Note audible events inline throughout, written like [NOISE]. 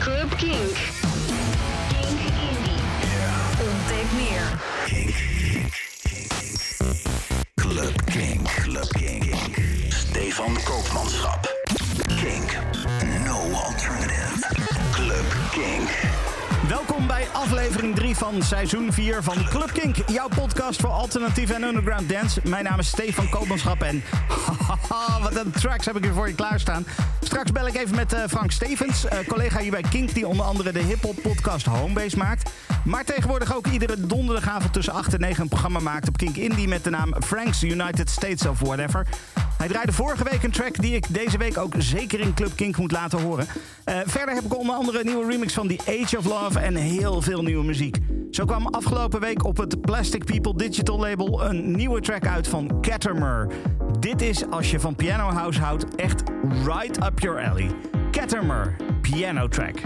Club Kink. Aflevering 3 van seizoen 4 van Club Kink. Jouw podcast voor alternatieve en underground dance. Mijn naam is Stefan Koopmanschap en [LAUGHS] wat een tracks heb ik hier voor je klaarstaan. Straks bel ik even met eh, Frank Stevens, eh, collega hier bij Kink... die onder andere de hip-hop podcast Homebase maakt. Maar tegenwoordig ook iedere donderdagavond tussen 8 en 9 een programma maakt op Kink Indie... met de naam Frank's United States of Whatever. Hij draaide vorige week een track die ik deze week ook zeker in Club Kink moet laten horen. Eh, verder heb ik onder andere een nieuwe remix van The Age of Love en heel veel nieuwe muziek. Zo kwam afgelopen week op het Plastic People Digital label een nieuwe track uit van Catermer. Dit is, als je van piano house houdt, echt right up your alley. Catermer, piano track.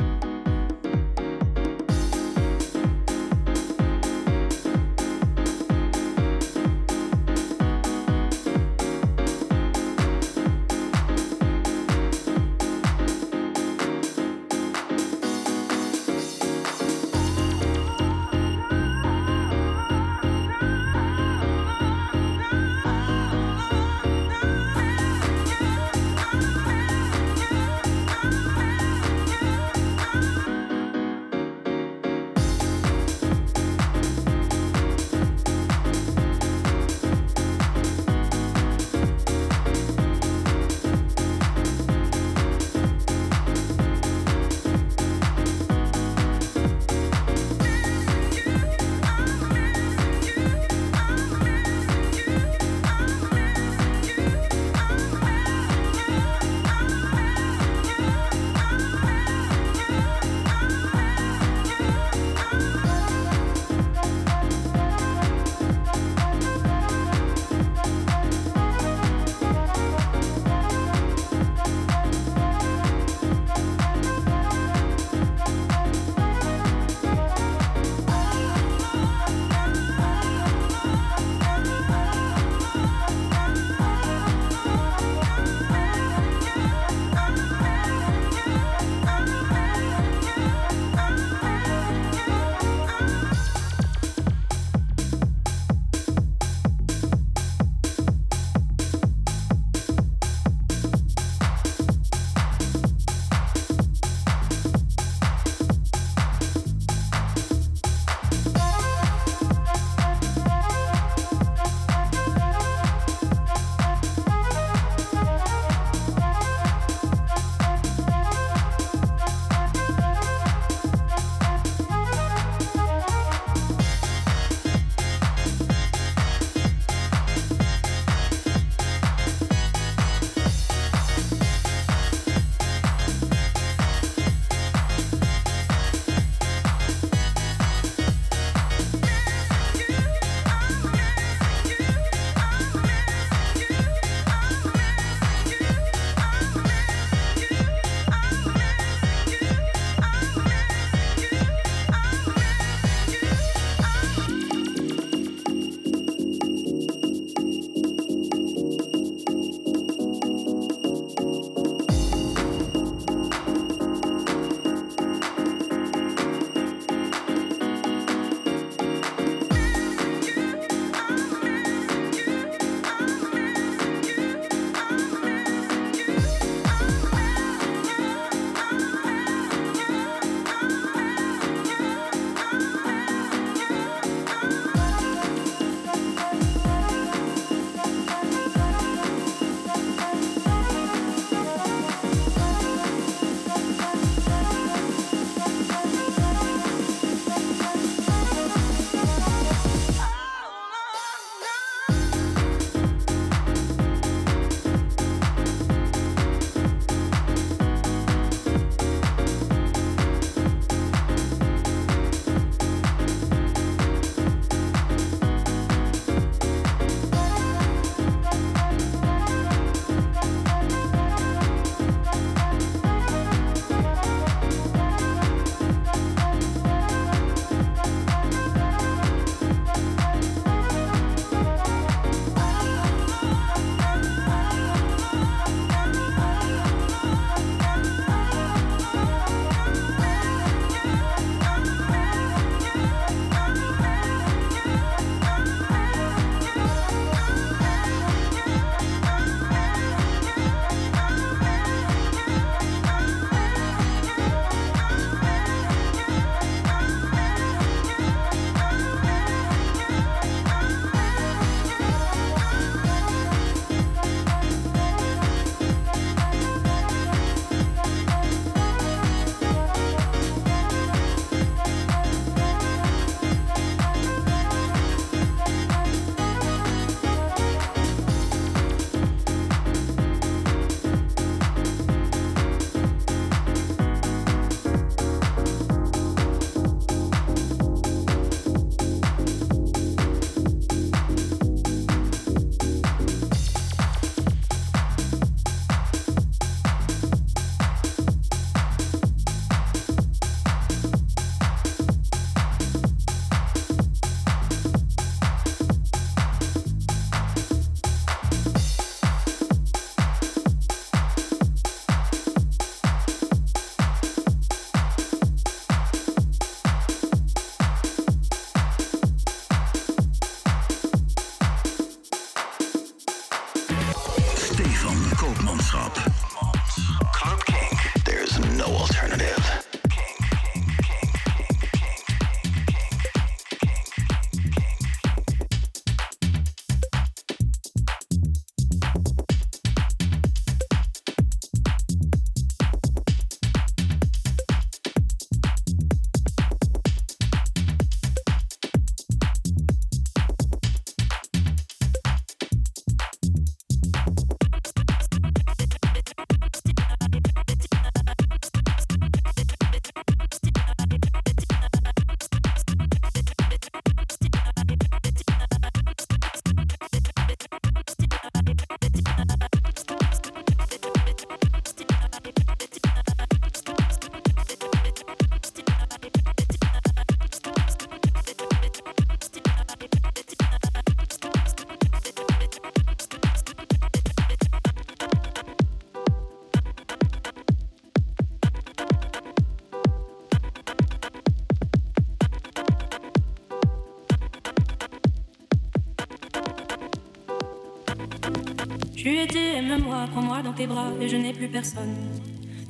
Tes bras et je n'ai plus personne.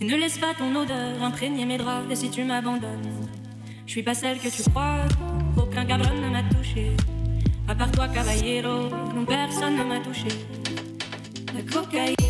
Et ne laisse pas ton odeur imprégner mes draps et si tu m'abandonnes, je suis pas celle que tu crois, aucun cabron ne m'a touché. À part toi, caballero, non personne ne m'a touché. La cocaïne.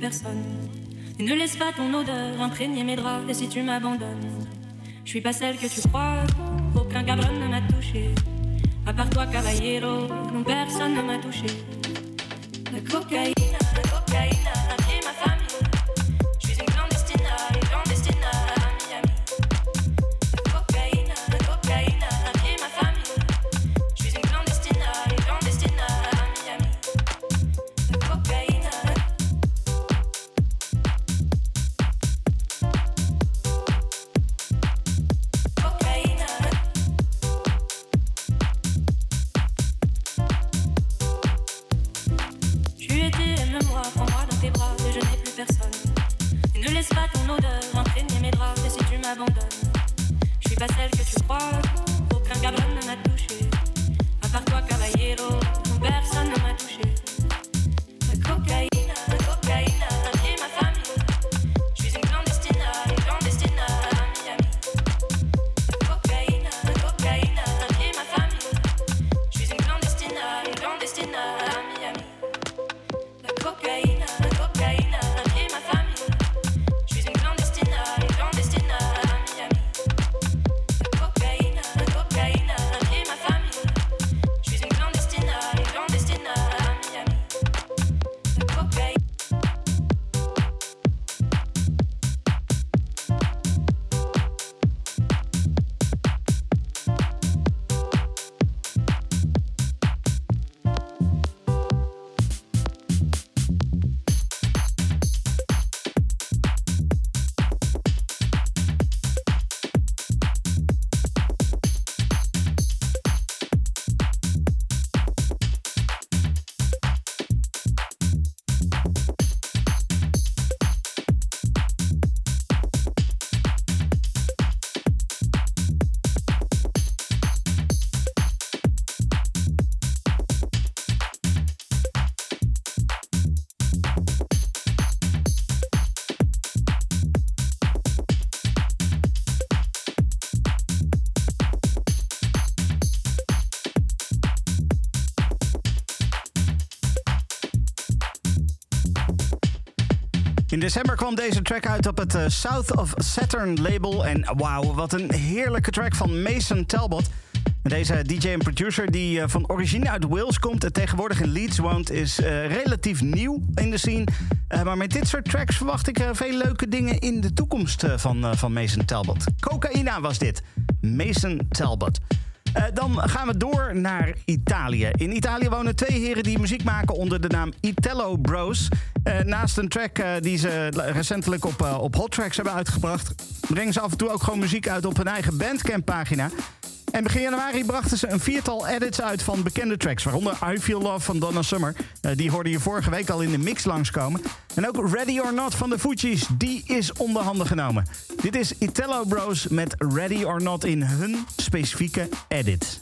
Personne. Et ne laisse pas ton odeur imprégner mes draps et si tu m'abandonnes, je suis pas celle que tu crois, aucun cabron ne m'a touché. À part toi, caballero, non personne ne m'a touché. In december kwam deze track uit op het eh, South of Saturn label. En wauw, wat een heerlijke track van Mason Talbot. Deze DJ en producer die eh, van origine uit Wales komt en tegenwoordig in Leeds woont, is uh, relatief nieuw in de scene. Maar met dit soort tracks verwacht ik veel leuke dingen in de toekomst van, van Mason Talbot. Cocaïna was dit. Mason Talbot. Dan gaan we door naar Italië. In Italië wonen twee heren die muziek maken onder de naam Italo Bros. Uh, naast een track uh, die ze recentelijk op, op Hot Tracks hebben uitgebracht, brengen ze af en toe ook gewoon muziek uit op hun eigen Bandcamp pagina. En begin januari brachten ze een viertal edits uit van bekende tracks. Waaronder I Feel Love van Donna Summer. Die hoorde je vorige week al in de mix langskomen. En ook Ready or Not van de Fugees. Die is onder handen genomen. Dit is Italo Bros met Ready or Not in hun specifieke edit.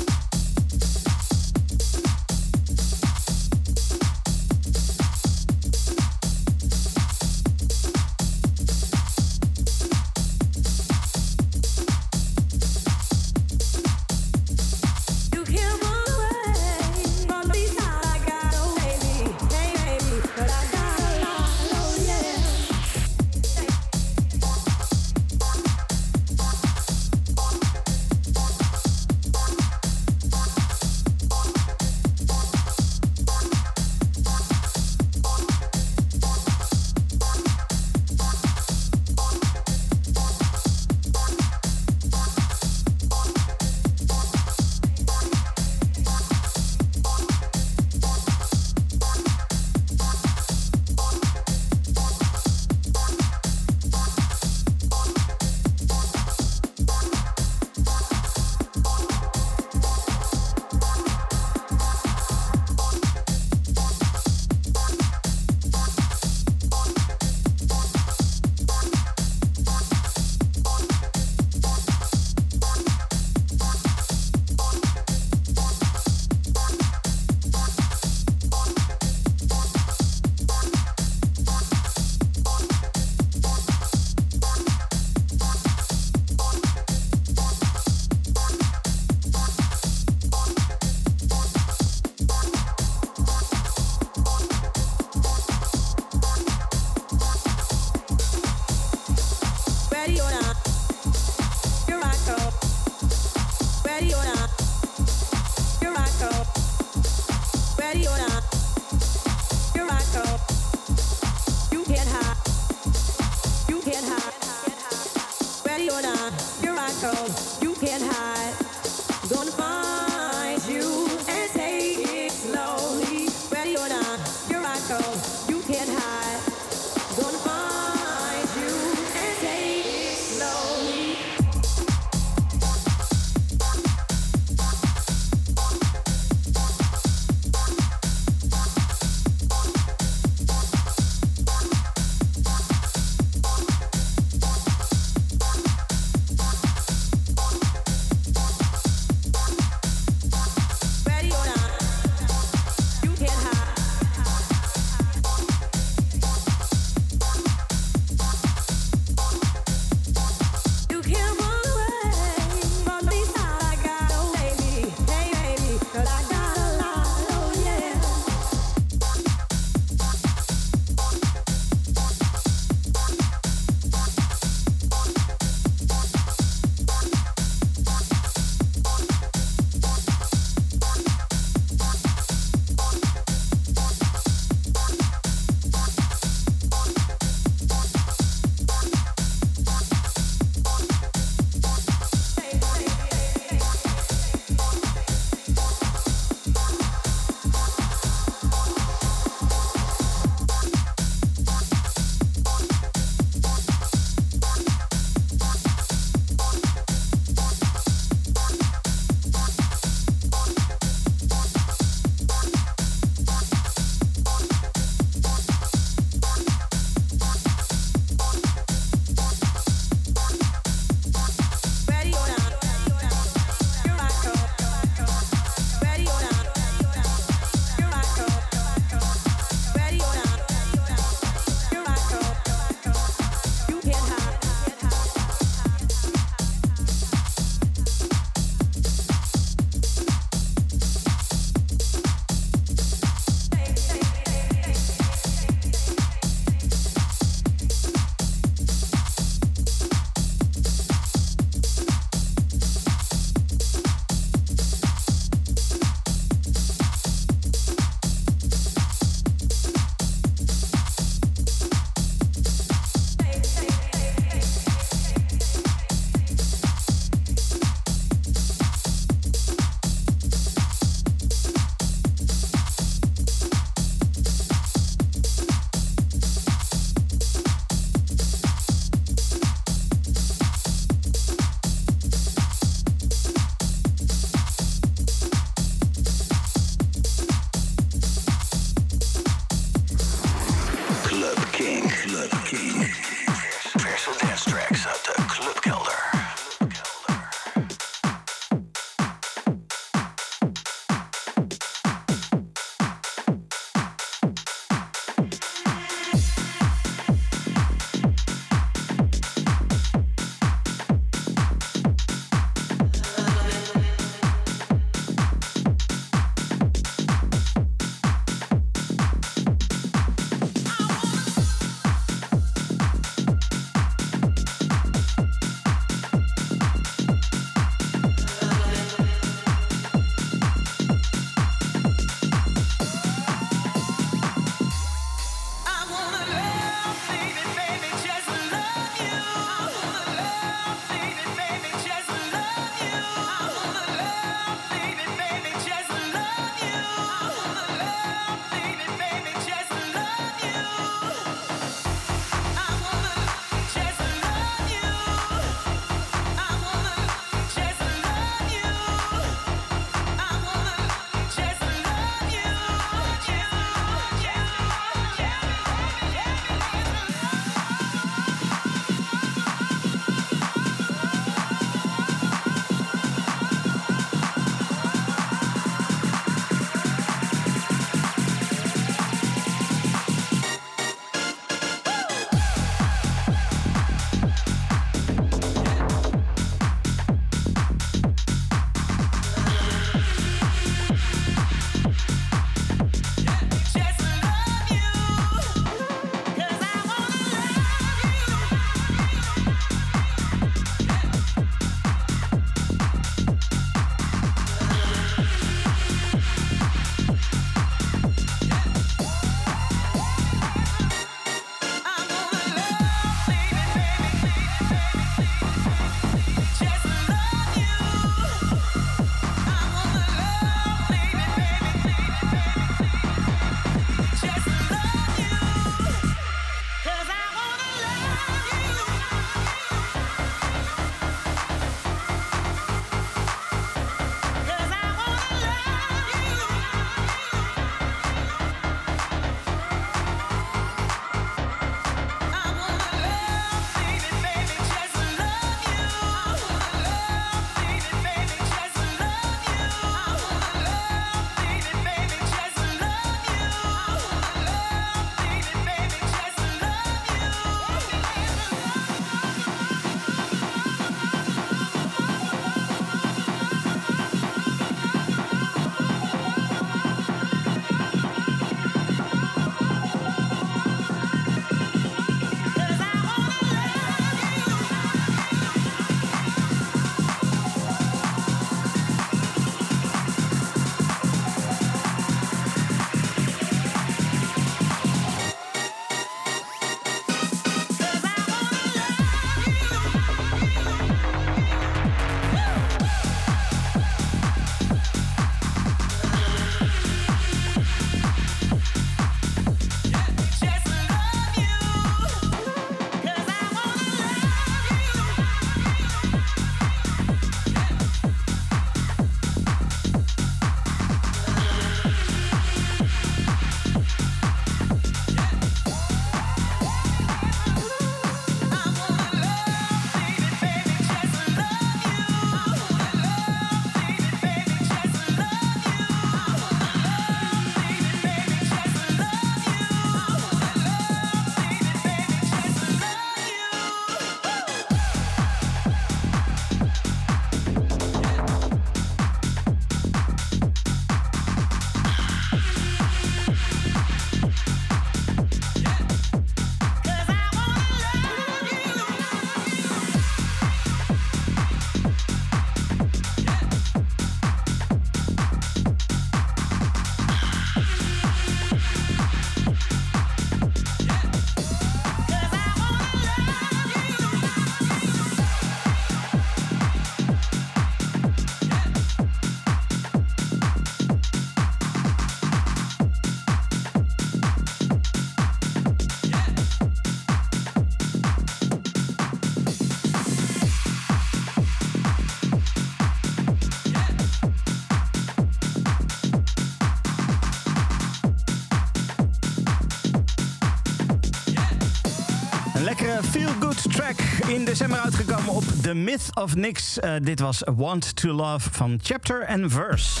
December uitgekomen op The Myth of Nix. Uh, dit was Want to Love van Chapter and Verse.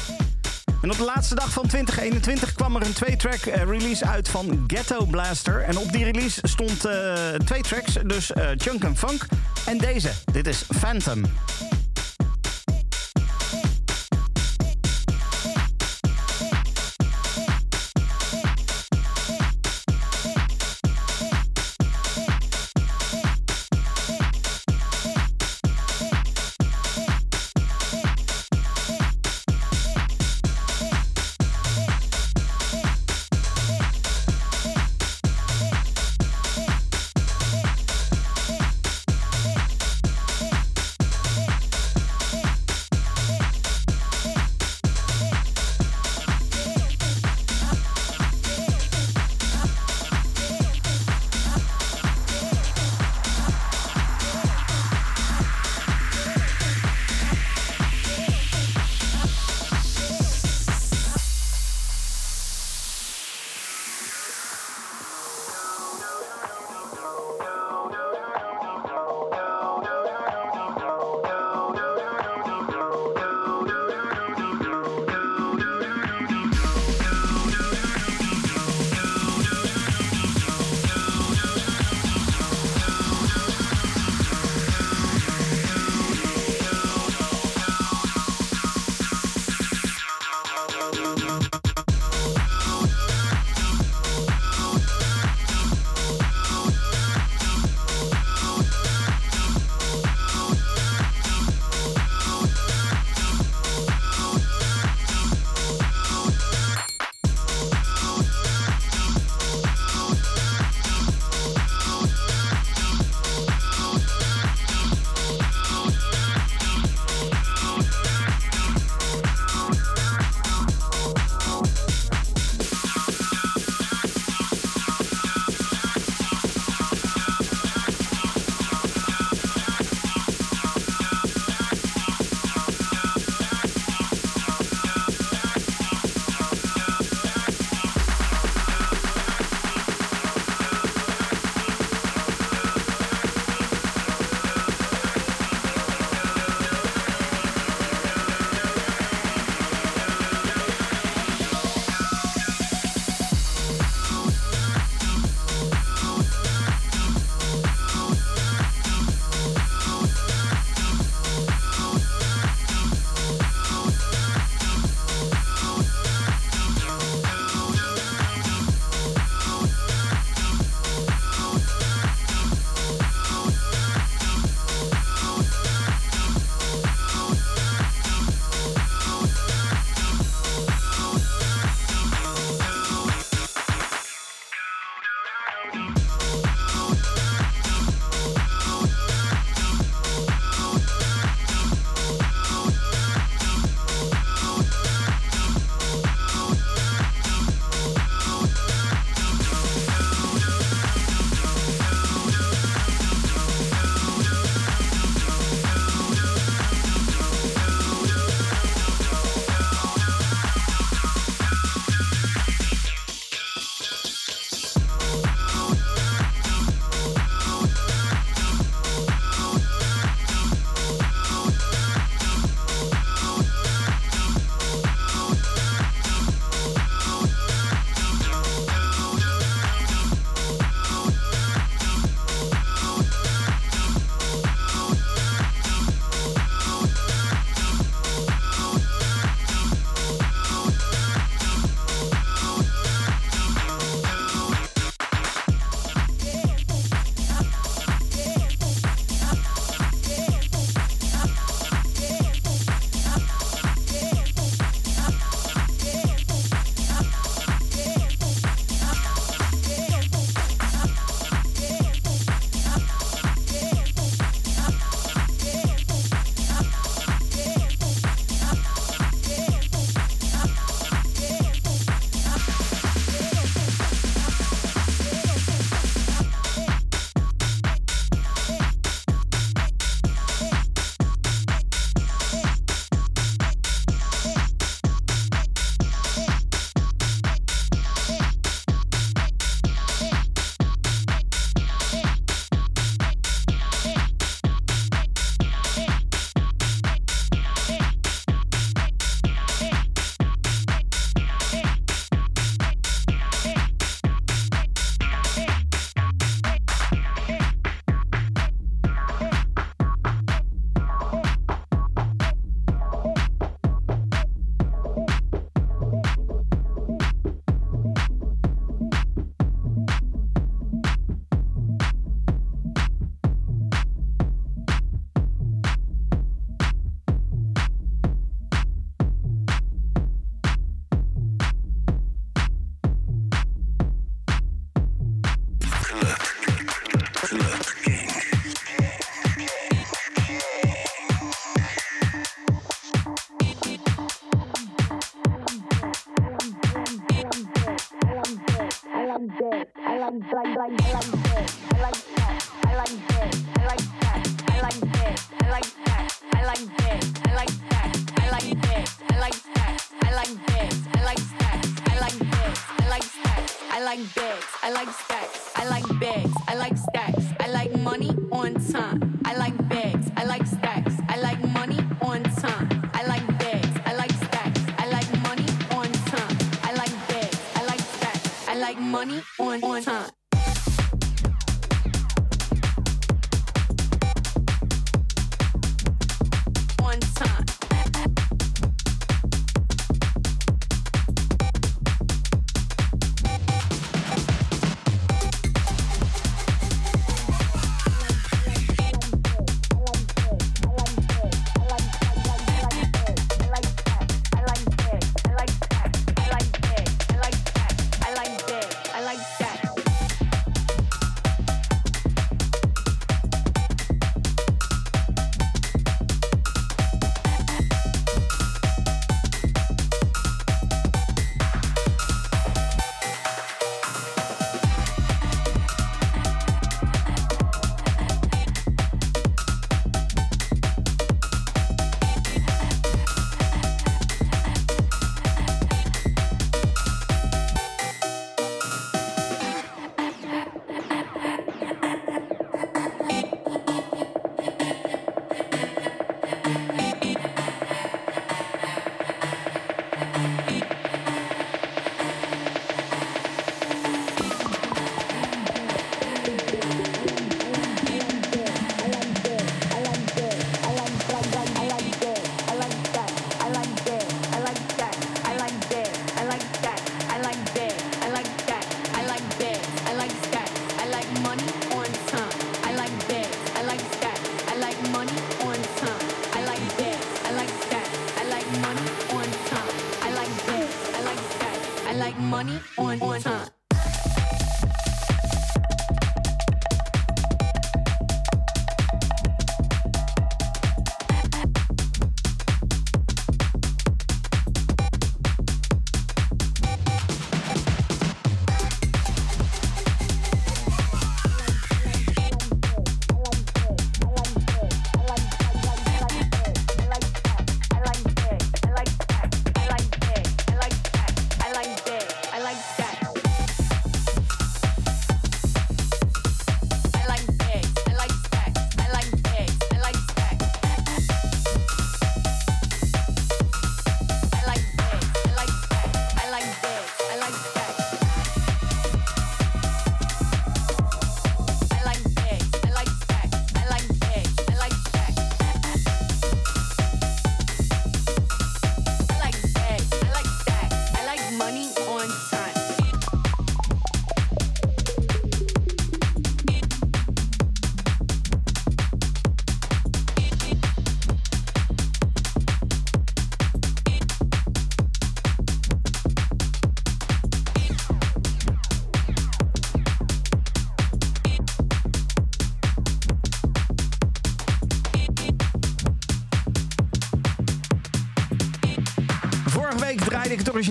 En op de laatste dag van 2021 kwam er een twee-track uh, release uit van Ghetto Blaster. En op die release stond uh, twee tracks, dus Chunk and Funk en deze. Dit is Phantom.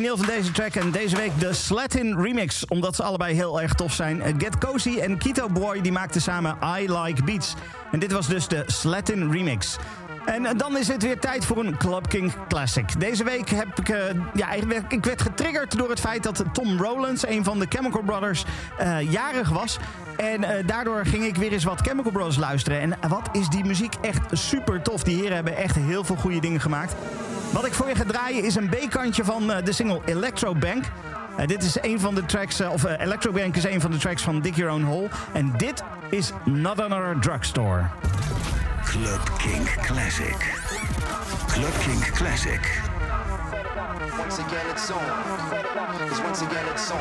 Origineel van deze track en deze week de Slatin remix. Omdat ze allebei heel erg tof zijn. Get Cozy en Keto Boy die maakten samen I Like Beats. En dit was dus de Slatin remix. En dan is het weer tijd voor een Club King Classic. Deze week heb ik, uh, ja, ik werd getriggerd door het feit dat Tom Rowlands, een van de Chemical Brothers, jarig was. En daardoor ging ik weer eens wat Chemical Brothers luisteren. En wat is die muziek echt super tof. Die heren hebben echt heel veel goede dingen gemaakt. Wat ik voor je ga draaien is een B-kantje van uh, de single Electro Bank. Uh, dit is een van de tracks, uh, of Electro Bank is een van de tracks van Dig Your Own Hole. En dit is Not Another Drugstore. Club King Classic. Club King Classic. Once again it's on. Cause once again it's on.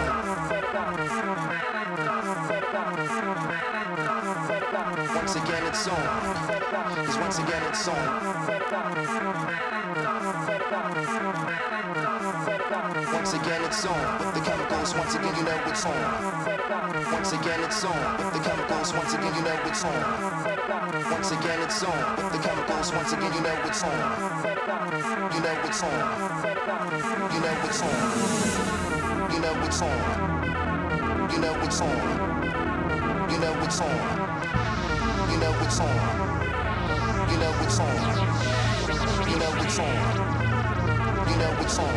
Once again it's on. Cause once again it's on. Once again it's on, with the chemicals, once again you know it's on. Once again it's on, with the chemicals, once again you know it's on. Once again it's on, with the chemicals, once again you know it's on. You know it's on. You know it's on. You know it's on. You know it's on. You know it's on. You know it's on what's on. You know what's on. You know what's on.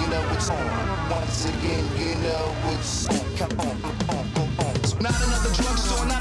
You know what's on. Once again, you know what's on. Come on, come on, on. Not another drugstore.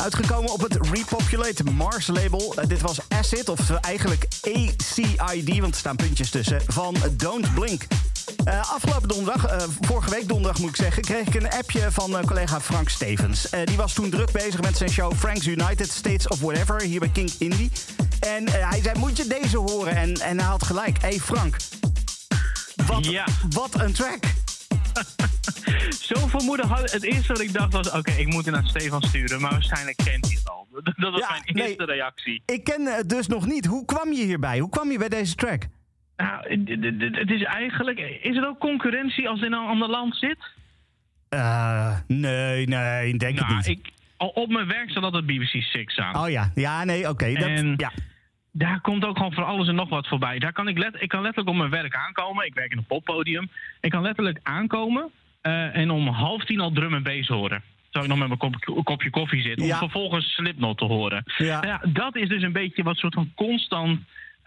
Uitgekomen op het Repopulate Mars label. Eh, dit was Acid, of eigenlijk ACID, want er staan puntjes tussen, van Don't Blink. Uh, afgelopen donderdag, uh, vorige week donderdag moet ik zeggen, kreeg ik een appje van uh, collega Frank Stevens. die was toen druk bezig met zijn show Frank's United States of Whatever hier bij King Indie. En hij zei: Moet je deze horen? En, en hij had gelijk. Hé hey Frank, wat, Ja. wat een track. [LAUGHS] Zo vermoeden had Het eerste wat ik dacht was: oké, ik moet het naar Stefan sturen, maar waarschijnlijk kent hij het al. [LAUGHS] Dat was Ja, mijn nee. eerste reactie. Ik ken het dus nog niet. Hoe kwam je hierbij? Hoe kwam je bij deze track? Nou, het is eigenlijk. Is er ook concurrentie als in een ander land zit? Eh, nee, nee, denk nou, het niet. ik, op mijn werk staat altijd BBC Six aan. Oh ja, ja, nee, oké. En- ja. Daar komt ook gewoon voor alles en nog wat voorbij. Daar kan ik, let, ik kan letterlijk op mijn werk aankomen. Ik werk in een poppodium. Ik kan letterlijk aankomen eh, en om half tien al drum en bass horen. Terwijl ik nog met mijn kop, kopje koffie zit. Om Ja. vervolgens Slipknot te horen. Ja. Ja, dat is dus een beetje wat soort van constant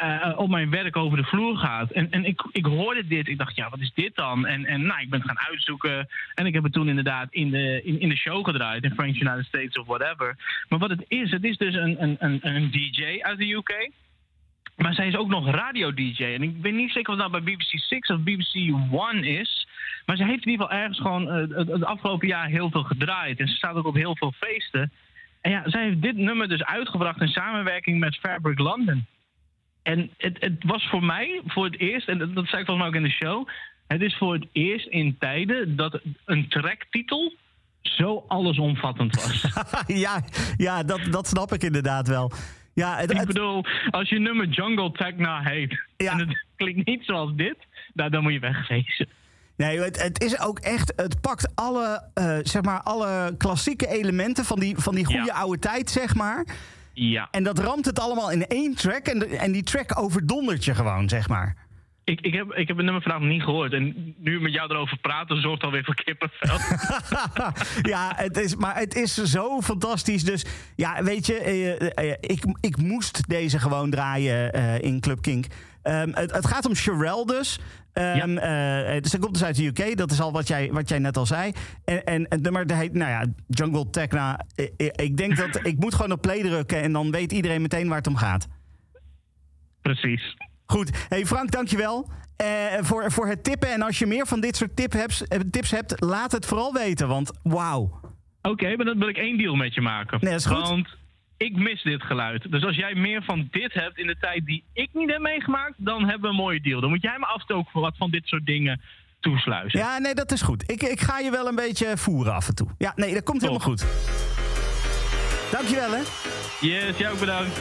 eh, op mijn werk over de vloer gaat. En, en ik, ik hoorde dit. Ik dacht, ja, wat is dit dan? En, en nou, ik ben het gaan uitzoeken. En ik heb het toen inderdaad in de, in, in de show gedraaid. In French United States of whatever. Maar wat het is, het is dus een, een, een, een DJ uit de UK. Maar zij is ook nog radio-DJ. En ik weet niet zeker wat nou bij BBC Six of BBC One is. Maar ze heeft in ieder geval ergens gewoon eh, het, het afgelopen jaar heel veel gedraaid. En ze staat ook op heel veel feesten. En ja, zij heeft dit nummer dus uitgebracht in samenwerking met Fabric London. En het, het was voor mij voor het eerst, en dat, dat zei ik volgens mij ook in de show. Het is voor het eerst in tijden dat een tracktitel zo allesomvattend was. [LAUGHS] ja, ja dat, dat snap ik inderdaad wel. Ja, het, Ik bedoel, als je nummer Jungle Techno heet Ja. en het [LAUGHS] klinkt niet zoals dit, nou, dan moet je wegwezen. nee, het, het is ook echt. Het pakt alle, eh, zeg maar, alle klassieke elementen van die, van die goede Ja. oude tijd, zeg maar. Ja, En dat ramt het allemaal in één track. En, de- en die track overdondert je gewoon, zeg maar. ik, ik, heb, ik heb het nummer vandaag niet gehoord. En nu met jou erover praten zorgt alweer voor kippenvel. [LAUGHS] ja, het is, maar het is zo fantastisch. Dus ja, weet je, eh, eh, ik, ik moest deze gewoon draaien eh, in Club Kink. Ehm, het, het gaat om Sherelle dus. Eh, dus ze komt dus uit de UK, dat is al wat jij, wat jij net al zei. En, en het nummer dat heet, nou ja, Jungle Techna. Eh, Ik denk dat ik moet gewoon op play drukken en dan weet iedereen meteen waar het om gaat. Precies. Goed, hey Frank, dankjewel. eh voor, voor het tippen. En als je meer van dit soort tip hebt, eh, tips hebt, laat het vooral weten. Want wauw. Oké, maar dan wil ik één deal met je maken. Nee, dat is goed. Want ik mis dit geluid. Dus als jij meer van dit hebt in de tijd die ik niet heb meegemaakt, dan hebben we een mooie deal. Dan moet jij me af en toe ook voor wat van dit soort dingen toesluizen. Ja, nee, dat is goed. Ik, ik ga je wel een beetje voeren af en toe. Ja, nee, dat komt Top. helemaal goed. Dankjewel, hè. Yes, jij ook bedankt.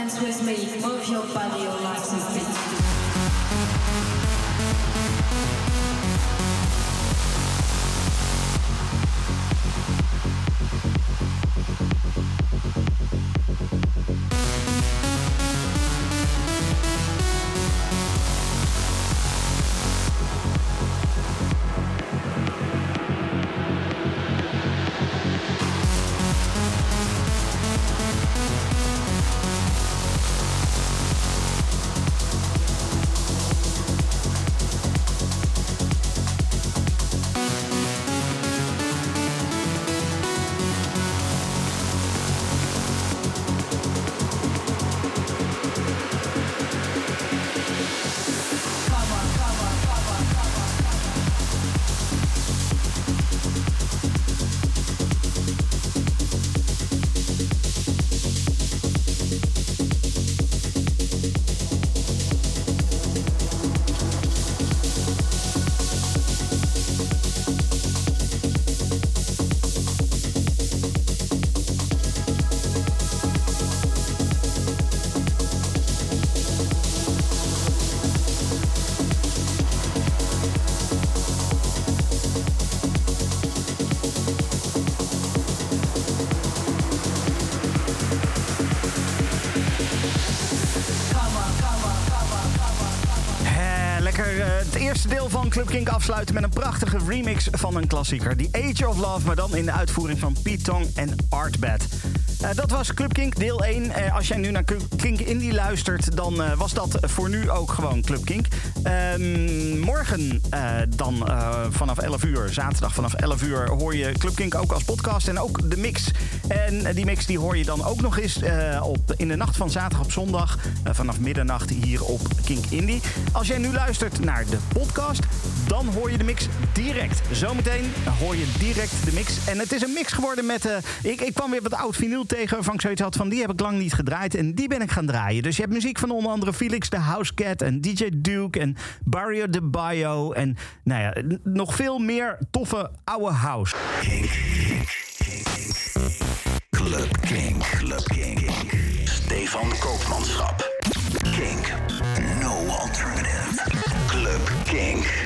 Dance with me, move your body, your life is Club Kink afsluiten met een prachtige remix van een klassieker. The Age of Love, maar dan in de uitvoering van Pete Tong en Artbed. Eh, dat was Club Kink deel 1. Eh, als jij nu naar Kink Indie luistert, dan eh, was dat voor nu ook gewoon Club Kink. Ehm, morgen dan vanaf 11 uur, zaterdag vanaf 11 uur, hoor je Club Kink ook als podcast en ook de mix. En die mix die hoor je dan ook nog eens op, in de nacht van zaterdag op zondag vanaf middernacht hier op Kink Indie. Als jij nu luistert naar de podcast, dan hoor je de mix direct. Zometeen hoor je direct de mix. En het is een mix geworden met... eh, ik, ik kwam weer wat oud vinyl tegen waarvan ik zoiets had van... die heb ik lang niet gedraaid en die ben ik gaan draaien. Dus je hebt muziek van onder andere Felix de Housecat en DJ Duke en Barrio de Bio... en nou ja, nog veel meer toffe oude house. Club Kink. Club Kink. Stefan Koopmanschap. Kink. No alternative. Club Kink.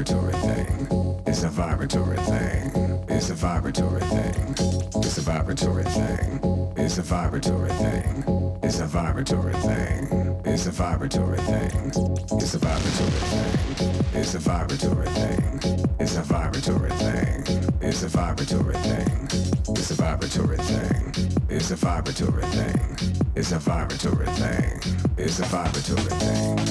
vibratory thing. It's a vibratory thing. It's a vibratory thing. It's a vibratory thing. It's a vibratory thing. It's a vibratory thing. It's a vibratory thing. It's a vibratory thing. It's a vibratory thing. It's a vibratory thing. It's a vibratory thing. It's a vibratory thing. It's a vibratory thing. It's a vibratory thing. It's a vibratory thing.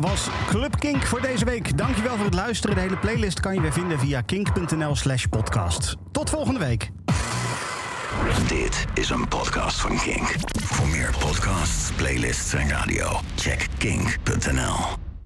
was Club Kink voor deze week. Dankjewel voor het luisteren. De hele playlist kan je weer vinden via kink.nl slash podcast. Tot volgende week. Dit is een podcast van Kink. Voor meer podcasts, playlists en radio, check kink.nl.